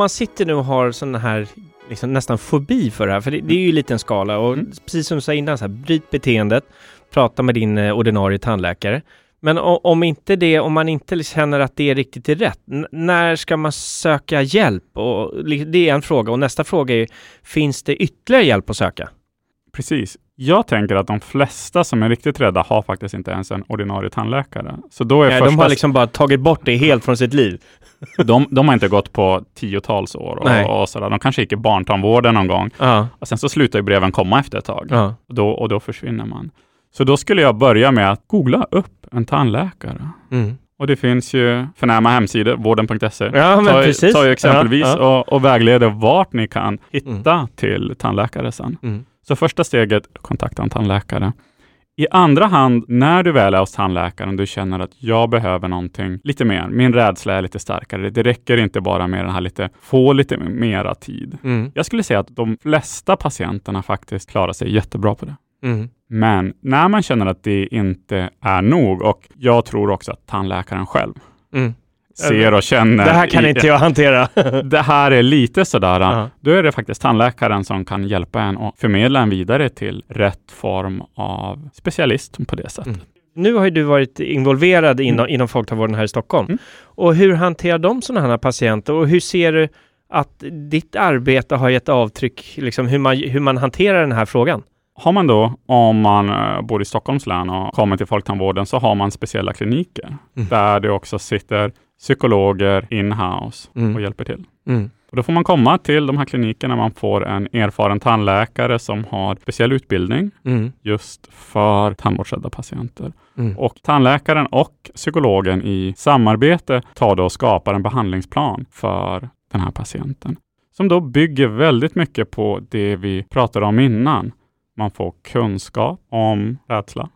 man sitter nu och har sån här liksom nästan fobi för det här, för det, det är ju lite en skala och Mm. precis som du sa innan, så här, bryt beteendet, prata med din eh, ordinarie tandläkare. Men om inte det, om man inte känner att det är riktigt är rätt, när ska man söka hjälp? Och det är en fråga och nästa fråga är, finns det ytterligare hjälp att söka? Precis. Jag tänker att de flesta som är riktigt rädda har faktiskt inte ens en ordinarie tandläkare. Så då är Nej, första de har liksom bara tagit bort det helt från sitt liv. de, de har inte gått på tiotals år Nej. och, och sådär. De kanske gick i barntandvården någon gång Ja, och sen så slutar ju breven komma efter ett tag ja. och, då, och då försvinner man. Så då skulle jag börja med att googla upp en tandläkare. Mm. Och det finns ju förnäma hemsidor, vården.se. Ja, tar, tar ju exempelvis Ja, ja. Och, och vägleder vart ni kan hitta till tandläkare sen. Mm. Så första steget, kontakta en tandläkare. I andra hand, när du väl är hos tandläkaren, du känner att jag behöver någonting lite mer. Min rädsla är lite starkare. Det räcker inte bara med den här lite, få lite mera tid. Mm. Jag skulle säga att de flesta patienterna faktiskt klarar sig jättebra på det. Mm. Men när man känner att det inte är nog och jag tror också att tandläkaren själv Mm. Ser och känner. Det här kan i- inte jag hantera. Det här är lite sådär, Ja. då är det faktiskt tandläkaren som kan hjälpa en och förmedla en vidare till rätt form av specialist på det sättet. Mm. Nu har ju du varit involverad inom, inom folktandvården här i Stockholm. Mm. Och hur hanterar de sådana här patienter och hur ser du att ditt arbete har gett avtryck, liksom hur man, hur man hanterar den här frågan? Har man då, om man eh, bor i Stockholms län och kommer till folktandvården, så har man speciella kliniker Mm. där det också sitter psykologer in-house Mm. och hjälper till. Mm. Och då får man komma till de här klinikerna, man får en erfaren tandläkare som har speciell utbildning Mm. just för tandvårdsrädda patienter. Mm. Och tandläkaren och psykologen i samarbete tar då och skapar en behandlingsplan för den här patienten. Som då bygger väldigt mycket på det vi pratade om innan. Man får kunskap om rädsla.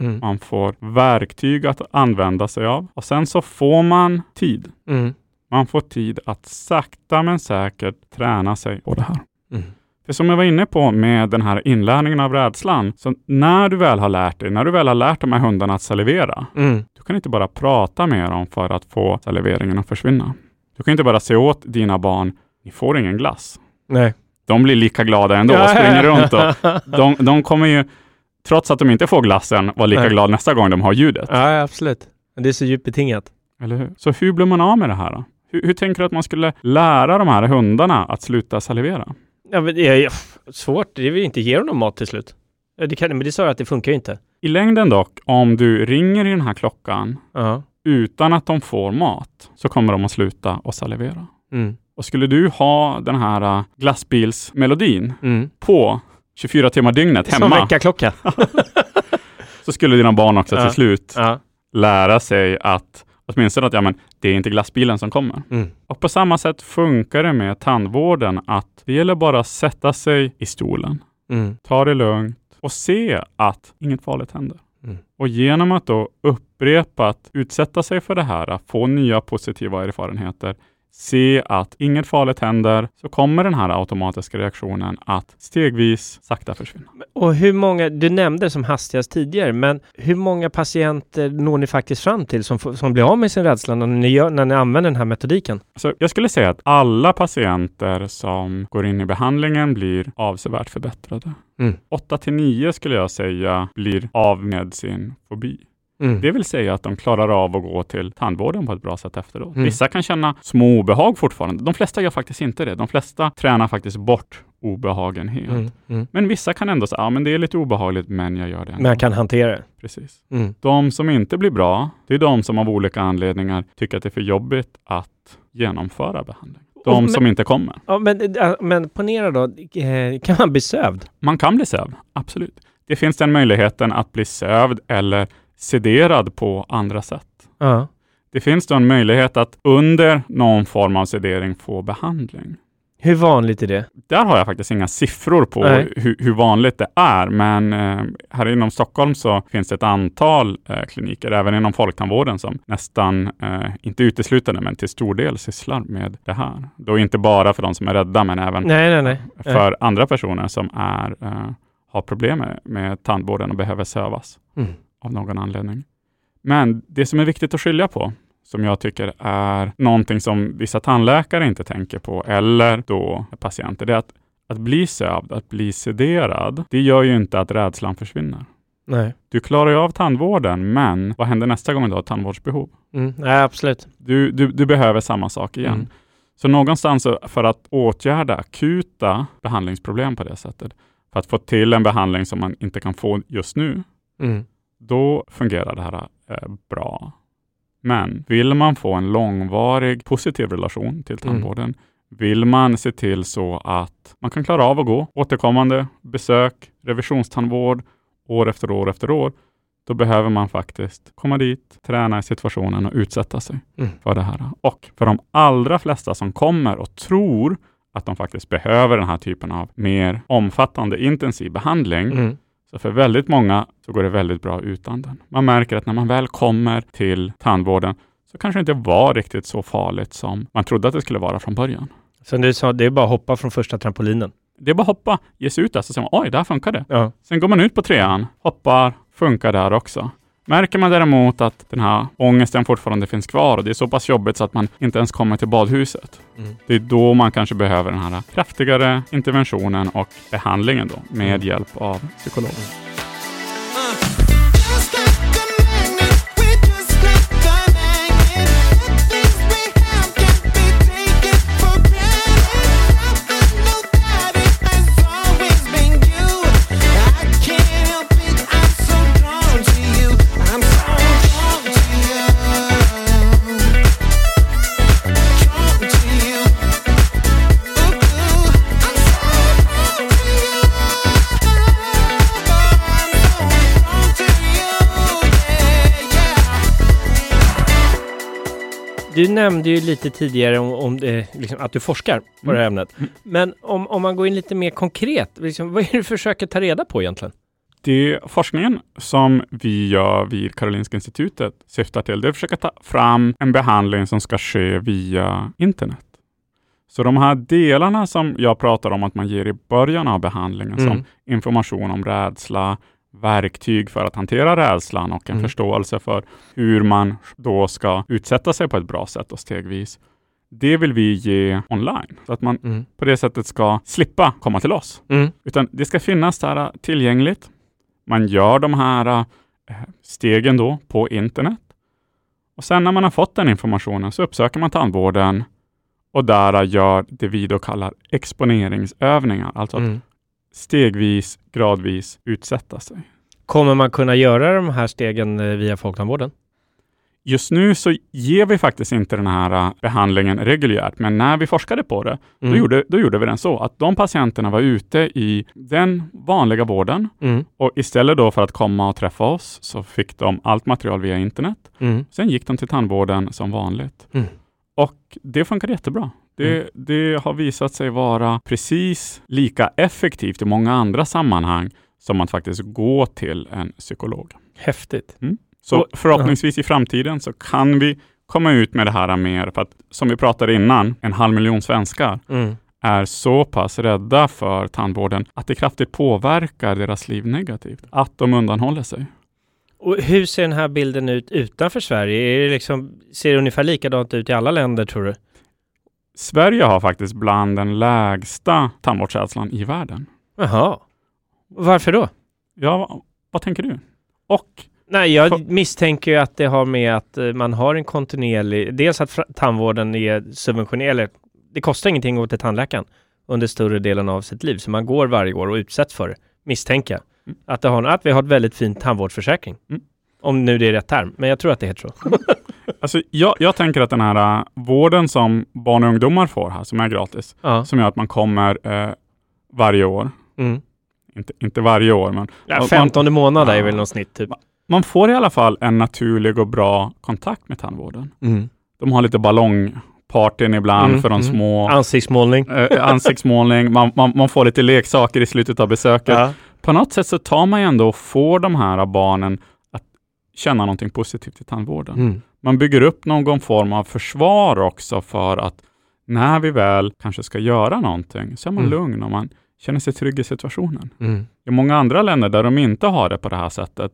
Mm. Man får verktyg att använda sig av. Och sen så får man tid. Mm. Man får tid att sakta men säkert träna sig på det här. Mm. För som jag var inne på med den här inlärningen av rädslan, så när du väl har lärt dig, när du väl har lärt de här hundarna att salivera, Mm. du kan inte bara prata med dem för att få saliveringen att försvinna. Du kan inte bara se åt dina barn, ni får ingen glass. Nej. De blir lika glada ändå och springer runt. Och de, de kommer ju, trots att de inte får glassen, vara lika Nej. glada nästa gång de har ljudet. Ja, absolut. Det är så djupt betingat. Eller hur? Så hur blir man av med det här? Då? Hur, hur tänker du att man skulle lära de här hundarna att sluta salivera? Ja, men det är svårt. Det vill inte ge dem mat till slut. Det kan, men det sa jag att det funkar ju inte. I längden dock, om du ringer i den här klockan Ja. utan att de får mat, så kommer de att sluta att salivera. Mm. Och skulle du ha den här äh, glassbilsmelodin Mm. på 24 timmar dygnet Som hemma, väckarklocka. så skulle dina barn också till slut ja. lära sig att åtminstone att ja, men, det är inte glassbilen som kommer. Mm. Och på samma sätt funkar det med tandvården att det gäller bara att sätta sig i stolen, Mm. ta det lugnt och se att inget farligt händer. Mm. Och genom att då upprepat utsätta sig för det här, få nya positiva erfarenheter, se att inget farligt händer, så kommer den här automatiska reaktionen att stegvis sakta försvinna. Och hur många, du nämnde som hastigast tidigare, men hur många patienter når ni faktiskt fram till som, som blir av med sin rädsla när ni, gör, när ni använder den här metodiken? Så jag skulle säga att alla patienter som går in i behandlingen blir avsevärt förbättrade. Mm. 8 till 9 skulle jag säga blir av med sin fobi. Mm. Det vill säga att de klarar av att gå till tandvården på ett bra sätt efteråt. Mm. Vissa kan känna små obehag fortfarande. De flesta gör faktiskt inte det. De flesta tränar faktiskt bort obehagen helt. Mm. Mm. Men vissa kan ändå säga, ja men det är lite obehagligt, men jag gör det ändå. Men jag kan hantera det. Precis. Mm. De som inte blir bra, det är de som av olika anledningar tycker att det är för jobbigt att genomföra behandling. De men- som inte kommer. Ja, men, men ponera då, eh, kan man bli sövd? Man kan bli sövd, absolut. Det finns den möjligheten att bli sövd eller sederad på andra sätt. Ja. Det finns då en möjlighet att under någon form av sedering få behandling. Hur vanligt är det? Där har jag faktiskt inga siffror på hur, hur vanligt det är, men eh, här inom Stockholm så finns det ett antal eh, kliniker, även inom folktandvården, som nästan, eh, inte uteslutande, men till stor del sysslar med det här. Då inte bara för de som är rädda, men även Nej, nej, nej. för andra personer som är, eh, har problem med, med tandvården och behöver sövas Mm. Av någon anledning. Men det som är viktigt att skilja på, som jag tycker är någonting som vissa tandläkare inte tänker på, eller då patienter, det är att, att bli sövd, att bli sederad, det gör ju inte att rädslan försvinner. nej. Du klarar ju av tandvården, men vad händer nästa gång du har ett tandvårdsbehov? Mm. Nej, absolut. Du, du, du behöver samma sak igen. Mm. Så någonstans för att åtgärda akuta behandlingsproblem på det sättet, för att få till en behandling som man inte kan få just nu, Mm. Då fungerar det här eh, bra. Men vill man få en långvarig positiv relation till tandvården, vill man se till så att man kan klara av att gå återkommande besök, revisionstandvård år efter år efter år, då behöver man faktiskt komma dit, träna i situationen och utsätta sig Mm. för det här. Och för de allra flesta som kommer och tror att de faktiskt behöver den här typen av mer omfattande intensiv behandling, Mm. Så för väldigt många så går det väldigt bra utan den. Man märker att när man väl kommer till tandvården så kanske det inte var riktigt så farligt som man trodde att det skulle vara från början. Som du sa, det är bara att hoppa från första trampolinen. Det är bara att hoppa, ge sig ut där, så ser man oj, där funkar det. Ja. Sen går man ut på trean, hoppar, funkar där också. Märker man däremot att den här ångesten fortfarande finns kvar och det är så pass jobbigt så att man inte ens kommer till badhuset. Mm. Det är då man kanske behöver den här kraftigare interventionen och behandlingen då med Mm. hjälp av psykolog. Du nämnde ju lite tidigare om, om det, liksom, att du forskar på det här Mm. ämnet. Men om, om man går in lite mer konkret, liksom, vad är det du försöker ta reda på egentligen? Det forskningen som vi gör vid Karolinska institutet syftar till, det är att försöka ta fram en behandling som ska ske via internet. Så de här delarna som jag pratar om att man ger i början av behandlingen, som Mm. information om rädsla, verktyg för att hantera rädslan och en Mm. förståelse för hur man då ska utsätta sig på ett bra sätt och stegvis. Det vill vi ge online, så att man Mm. på det sättet ska slippa komma till oss. Mm. Utan det ska finnas där äh, tillgängligt. Man gör de här äh, stegen då på internet. Och sen när man har fått den informationen så uppsöker man tandvården och där äh, gör det vi då kallar exponeringsövningar. Alltså att Mm. Stegvis, gradvis utsätta sig. Kommer man kunna göra de här stegen eh, via Folktandvården? Just nu så ger vi faktiskt inte den här äh, behandlingen reguljärt, men när vi forskade på det, Mm. då, gjorde, då gjorde vi den så att de patienterna var ute i den vanliga vården Mm. Och istället då för att komma och träffa oss så fick de allt material via internet. Mm. Sen gick de till tandvården som vanligt. Mm. Och det funkar jättebra. Det, det har visat sig vara precis lika effektivt i många andra sammanhang som att faktiskt gå till en psykolog. Häftigt. Så Och- förhoppningsvis i framtiden så kan vi komma ut med det här mer. För att som vi pratade innan, en halv miljon svenskar Mm. är så pass rädda för tandvården att det kraftigt påverkar deras liv negativt. Att de undanhåller sig. Och hur ser den här bilden ut utanför Sverige? Är det liksom, ser det ungefär likadant ut i alla länder tror du? Sverige har faktiskt bland den lägsta tandvårdsrädslan i världen. Jaha. Varför då? Ja, vad, vad tänker du? Och Nej, jag För- misstänker ju att det har med att eh, man har en kontinuerlig, dels att tandvården är subventionerad, eller det kostar ingenting att gå till tandläkaren under större delen av sitt liv, så man går varje år och utsätts för det, misstänker jag. Mm. Att, det har, att vi har ett väldigt fint tandvårdsförsäkring. Mm. Om nu det är rätt term, men jag tror att det heter så. Alltså, jag, jag tänker att den här äh, vården som barn och ungdomar får här, som är gratis, Ja. som gör att man kommer eh, varje år, Mm. inte, inte varje år, men Ja, man- 15 månad är väl något snitt typ. man får i alla fall en naturlig och bra kontakt med tandvården. Mm. De har lite ballongpartyn ibland Mm, för de mm. små. Ansiktsmålning. Eh, ansiktsmålning, man, man, man får lite leksaker i slutet av besöket. Ja. På något sätt så tar man ju ändå och får de här barnen att känna någonting positivt i tandvården. Mm. Man bygger upp någon form av försvar också för att när vi väl kanske ska göra någonting så är man Mm. lugn och man känner sig trygg i situationen. Mm. I många andra länder där de inte har det på det här sättet,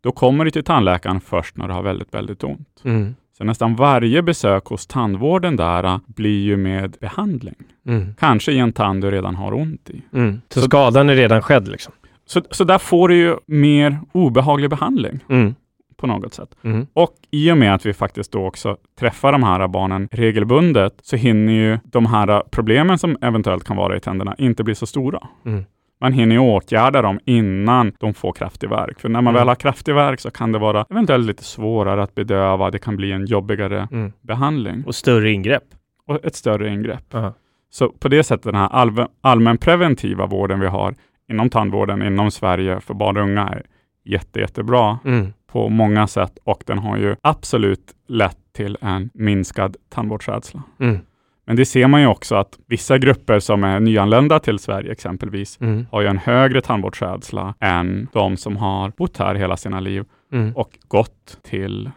då kommer du till tandläkaren först när du har väldigt, väldigt ont. Mm. Så nästan varje besök hos tandvården där äh, blir ju med behandling. Mm. Kanske i en tand du redan har ont i. Mm. Så, Så- skadan är redan skedd liksom. Så, så där får du ju mer obehaglig behandling Mm. På något sätt. Mm. Och i och med att vi faktiskt då också träffar de här barnen regelbundet så hinner ju de här problemen som eventuellt kan vara i tänderna inte bli så stora. Mm. Man hinner ju åtgärda dem innan de får kraftig värk. För när man Mm. väl har kraftig värk så kan det vara eventuellt lite svårare att bedöva. Det kan bli en jobbigare Mm. behandling Och större ingrepp. och ett större ingrepp. Aha. Så på det sättet, den här allmän, allmänpreventiva vården vi har inom tandvården inom Sverige för barn och unga är jätte, jättebra Mm. På många sätt och den har ju absolut lett till en minskad tandvårdsrädsla. Mm. Men det ser man ju också att vissa grupper som är nyanlända till Sverige exempelvis Mm. har ju en högre tandvårdsrädsla än de som har bott här hela sina liv Mm. och gått till,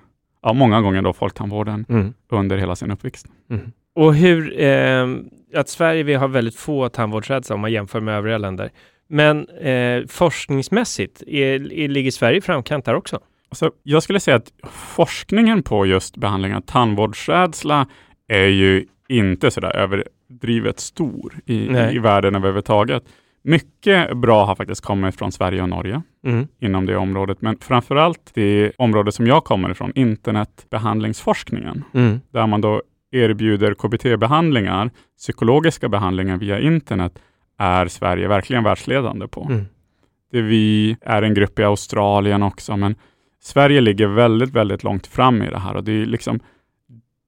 ja, många gånger då folktandvården Mm. under hela sin uppväxt. Mm. Och hur, eh, att Sverige vi har väldigt få tandvårdsrädsla om man jämför med övriga länder. Men eh, forskningsmässigt, är, är, ligger Sverige i framkant där också? Alltså, jag skulle säga att forskningen på just behandling av tandvårdsrädsla är ju inte sådär överdrivet stor i, Nej. i världen överhuvudtaget. Mycket bra har faktiskt kommit från Sverige och Norge Mm. inom det området, men framförallt det område som jag kommer ifrån, internetbehandlingsforskningen, Mm. där man då erbjuder KBT-behandlingar, psykologiska behandlingar via internet, är Sverige verkligen världsledande på. Mm. Det vi är en grupp i Australien också, men Sverige ligger väldigt, väldigt långt fram i det här och det är liksom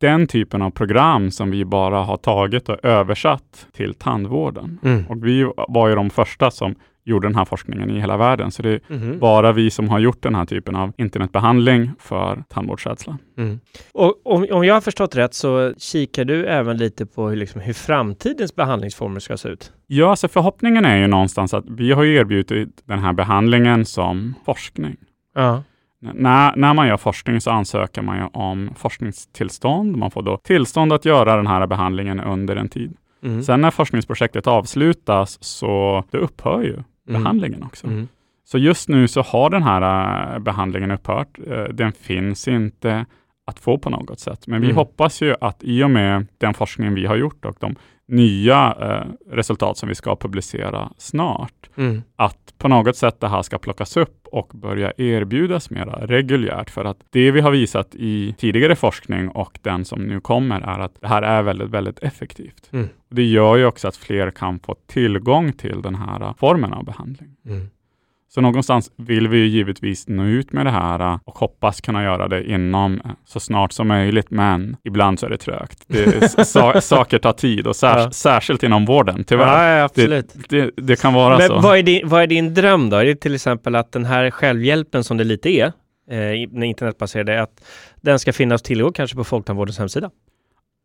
den typen av program som vi bara har tagit och översatt till tandvården. Mm. Och vi var ju de första som gjorde den här forskningen i hela världen, så det är Mhm. bara vi som har gjort den här typen av internetbehandling för tandvårdsrädsla. Mm. Och om, om jag har förstått rätt så kikar du även lite på hur, liksom, hur framtidens behandlingsformer ska se ut? Ja, alltså förhoppningen är ju någonstans att vi har ju erbjudit den här behandlingen som forskning. Ja. När, när man gör forskning så ansöker man ju om forskningstillstånd. Man får då tillstånd att göra den här behandlingen under en tid. Mm. Sen när forskningsprojektet avslutas så det upphör ju Mm. behandlingen också. Mm. Så just nu så har den här äh, behandlingen upphört. Eh, Den finns inte att få på något sätt. Men vi Mm. hoppas ju att i och med den forskningen vi har gjort och de nya eh, resultat som vi ska publicera snart, Mm. att på något sätt det här ska plockas upp och börja erbjudas mera reguljärt. För att det vi har visat i tidigare forskning och den som nu kommer är att det här är väldigt, väldigt effektivt. Mm. Det gör ju också att fler kan få tillgång till den här eh, formen av behandling. Så någonstans vill vi ju givetvis nå ut med det här eh, och hoppas kunna göra det inom eh, så snart som möjligt, men ibland så är det trögt. Det, sa, saker tar tid och särs, Ja. särskilt inom vården, tyvärr. Ja, absolut. Det, det kan vara Men så. vad är, din, vad är din dröm då? Är det till exempel att den här självhjälpen som det lite är, eh, den internetbaserade, att den ska finnas tillgång kanske på Folktandvårdens hemsida?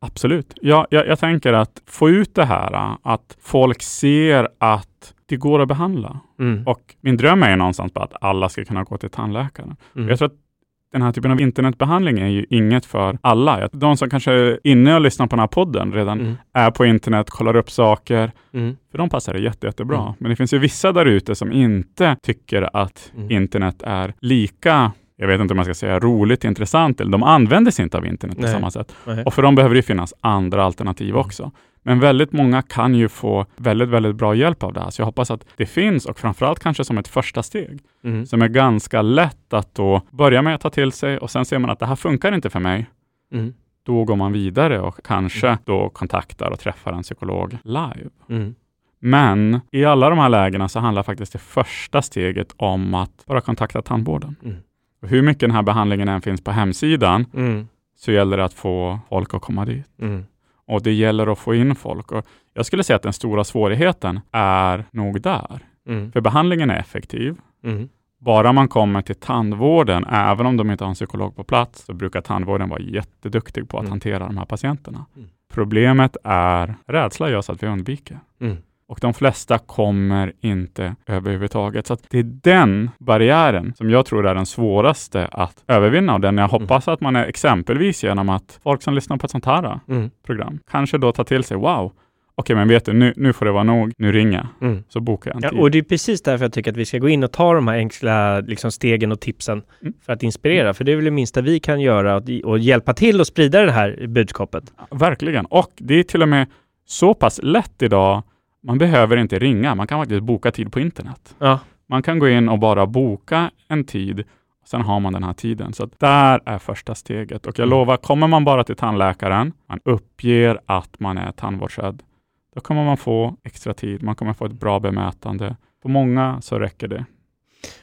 Absolut. Ja, jag, jag tänker att få ut det här, äh, att folk ser att det går att behandla. Mm. Och min dröm är ju någonstans bara att alla ska kunna gå till tandläkaren. Mm. Jag tror att den här typen av internetbehandling är ju inget för alla. De som kanske är inne och lyssnar på den här podden redan Mm. är på internet, kollar upp saker. Mm. För de passar det jätte, jättebra. Mm. Men det finns ju vissa där ute som inte tycker att Mm. internet är lika, jag vet inte om jag ska säga roligt, intressant, eller de använder sig inte av internet på Nej. samma sätt. Nej. Och för dem behöver det finnas andra alternativ Mm. också. Men väldigt många kan ju få väldigt, väldigt bra hjälp av det här. Så jag hoppas att det finns och framförallt kanske som ett första steg Mm. som är ganska lätt att då börja med att ta till sig och sen ser man att det här funkar inte för mig. Mm. Då går man vidare och kanske då kontaktar och träffar en psykolog live. Mm. Men i alla de här lägena så handlar faktiskt det första steget om att bara kontakta tandvården. Mm. Och hur mycket den här behandlingen än finns på hemsidan Mm. så gäller det att få folk att komma dit. Mm. Och det gäller att få in folk. Och jag skulle säga att den stora svårigheten är nog där. Mm. För behandlingen är effektiv. Mm. Bara man kommer till tandvården, även om de inte har en psykolog på plats, så brukar tandvården vara jätteduktig på att Mm. hantera de här patienterna. Mm. Problemet är rädsla gör så att vi undviker. Mm. Och de flesta kommer inte överhuvudtaget. Så att det är den barriären som jag tror är den svåraste att övervinna och den jag hoppas att man är exempelvis genom att folk som lyssnar på ett sånt här Mm. program kanske då tar till sig, wow, okej men vet du, nu, nu får det vara nog, nu ringer jag, Mm. så bokar jag en Ja, tid. och det är precis därför jag tycker att vi ska gå in och ta de här enkla liksom, stegen och tipsen Mm. för att inspirera. För det är väl det minsta vi kan göra och, och hjälpa till att sprida det här budskapet. Verkligen. Och det är till och med så pass lätt idag. Man behöver inte ringa. Man kan faktiskt boka tid på internet. Ja. Man kan gå in och bara boka en tid. Och sen har man den här tiden. Så där är första steget. Och jag Mm. lovar, kommer man bara till tandläkaren, man uppger att man är tandvårdsrädd, då kommer man få extra tid. Man kommer få ett bra bemötande. För många så räcker det.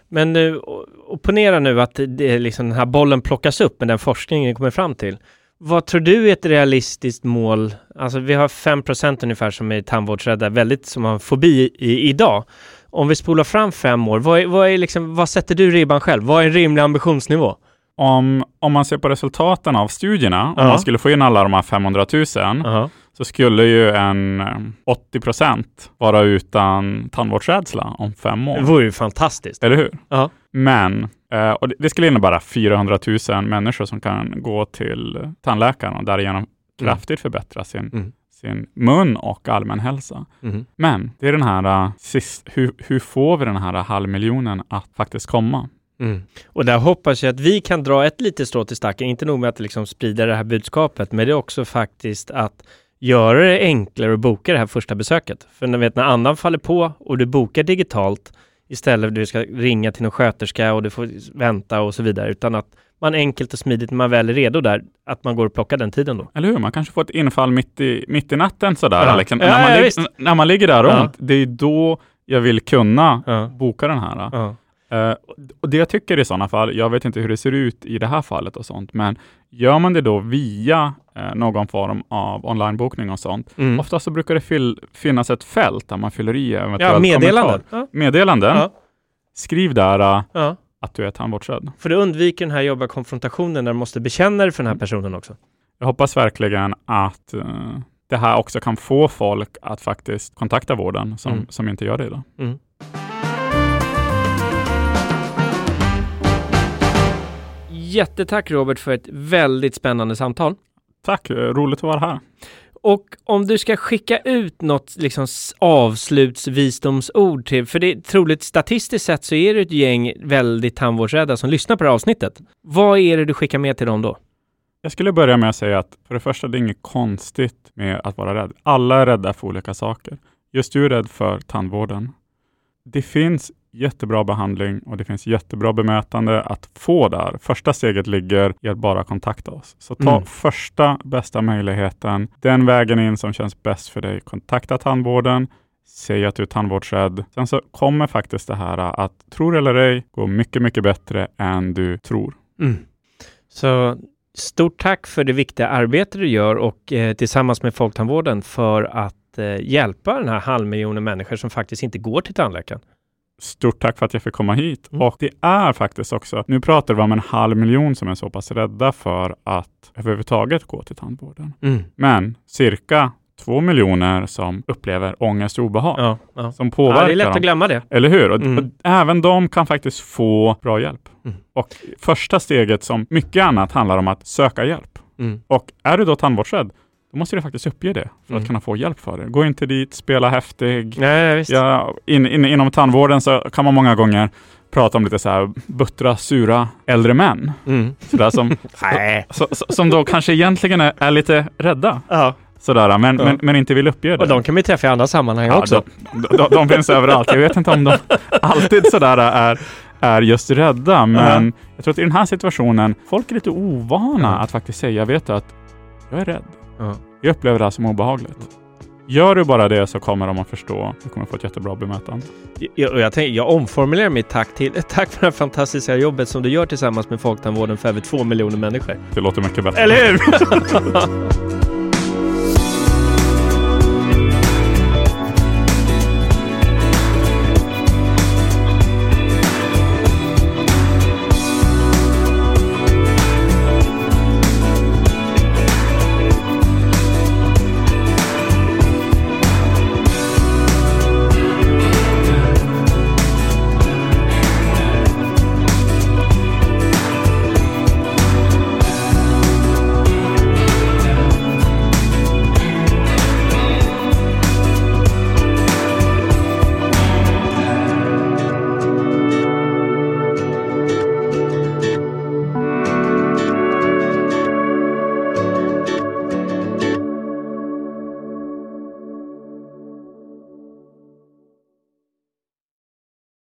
Men nu, opponera nu att det, liksom den här bollen plockas upp med den forskningen kommer fram till. Vad tror du är ett realistiskt mål? Alltså vi har 5% ungefär som är tandvårdsrädda, väldigt som har fobi i, idag. Om vi spolar fram fem år, vad, är, vad, är liksom, vad sätter du ribban själv? Vad är en rimlig ambitionsnivå? Om, om man ser på resultaten av studierna, om man skulle få in alla de här 500 000, Ja. så skulle ju en eh, 80 procent vara utan tandvårdsrädsla om fem Det år. vore ju fantastiskt. Eller hur? Ja. Men, eh, och det, det skulle innebära 400 000 människor som kan gå till tandläkaren och därigenom kraftigt förbättra sin, Mm. sin mun och allmän hälsa. Mhm. Men det är den här, eh, sist, hur, hur får vi den här halvmiljonen att faktiskt komma? Mm. Och där hoppas jag att vi kan dra ett litet strå till stacken, inte nog med att liksom sprida det här budskapet, men det är också faktiskt att göra det enklare att boka det här första besöket. För när, vet, när andan faller på och du bokar digitalt istället för att du ska ringa till någon sköterska och du får vänta och så vidare, utan att man enkelt och smidigt när man väl är redo där, att man går och plockar den tiden då. Eller hur? Man kanske får ett infall mitt i, mitt i natten sådär. Ja. Liksom. Ja, när, man ja, när man ligger där och Ja. det är då jag vill kunna boka den här. Eh, och det jag tycker i sådana fall, jag vet inte hur det ser ut i det här fallet och sånt, men gör man det då via eh, någon form av onlinebokning och sånt, Mm. ofta så brukar det fyll, finnas ett fält där man fyller i eventuellt ja, meddelanden. Ja. Meddelanden. Ja. Skriv där eh, Ja. att du är tandvårdsrädd. För du undviker den här jobbiga konfrontationen där du måste bekänna dig för den här personen också. Jag hoppas verkligen att det här också kan få folk att faktiskt kontakta vården som, Mm. som inte gör det idag. Mm. Jättetack Robert för ett väldigt spännande samtal. Tack, eh, roligt att vara här. Och om du ska skicka ut något liksom avslutsvisdomsord till, för det är troligt statistiskt sett så är det ett gäng väldigt tandvårdsrädda som lyssnar på det här avsnittet. Vad är det du skickar med till dem då? Jag skulle börja med att säga att för det första, det är inget konstigt med att vara rädd. Alla är rädda för olika saker. Just du är rädd för tandvården. Det finns jättebra behandling och det finns jättebra bemötande att få där. Första steget ligger i att bara kontakta oss. Så ta Mm. första bästa möjligheten, den vägen in som känns bäst för dig. Kontakta tandvården, säg att du är tandvårdsrädd. Sen så kommer faktiskt det här att, tror eller ej, gå mycket, mycket bättre än du tror. Mm. Så stort tack för det viktiga arbete du gör och eh, tillsammans med Folktandvården för att eh, hjälpa den här halvmiljonen människor som faktiskt inte går till tandläkaren. Stort tack för att jag fick komma hit. Mm. Och det är faktiskt också, nu pratar vi om en halv miljon som är så pass rädda för att överhuvudtaget gå till tandvården. Mm. Men cirka två miljoner som upplever ångest och obehag Ja, ja. som ja, påverkar det är lätt dem. att glömma det. Eller hur? Och, Mm. och även de kan faktiskt få bra hjälp. Mm. Och första steget som mycket annat handlar om att söka hjälp. Mm. Och är du då tandvårdsrädd, då måste du faktiskt uppge det för Mm. att kunna få hjälp för det. Gå inte dit, spela häftig, Nej. Ja, in, in, inom tandvården så kan man många gånger prata om lite så här buttra, sura äldre män. Mm. Sådär, som, så, så, som då kanske egentligen är, är lite rädda. Ja. Sådär, men, Ja. men, men inte vill uppge det. Och de kan vi träffa i andra sammanhang ja, också. De, de, de finns överallt. Jag vet inte om de alltid sådär är, är just rädda, men jag tror att i den här situationen, folk är lite ovana Ja. att faktiskt säga, vet du att jag är rädd. Ja. Jag upplever det här som obehagligt. Gör du bara det så kommer de att förstå. Du kommer få ett jättebra bemötande. Jag, jag, tänker, jag omformulerar mitt tack till tack för det fantastiska jobbet som du gör tillsammans med Folktandvården för över två miljoner människor. Det låter mycket bättre. Eller hur?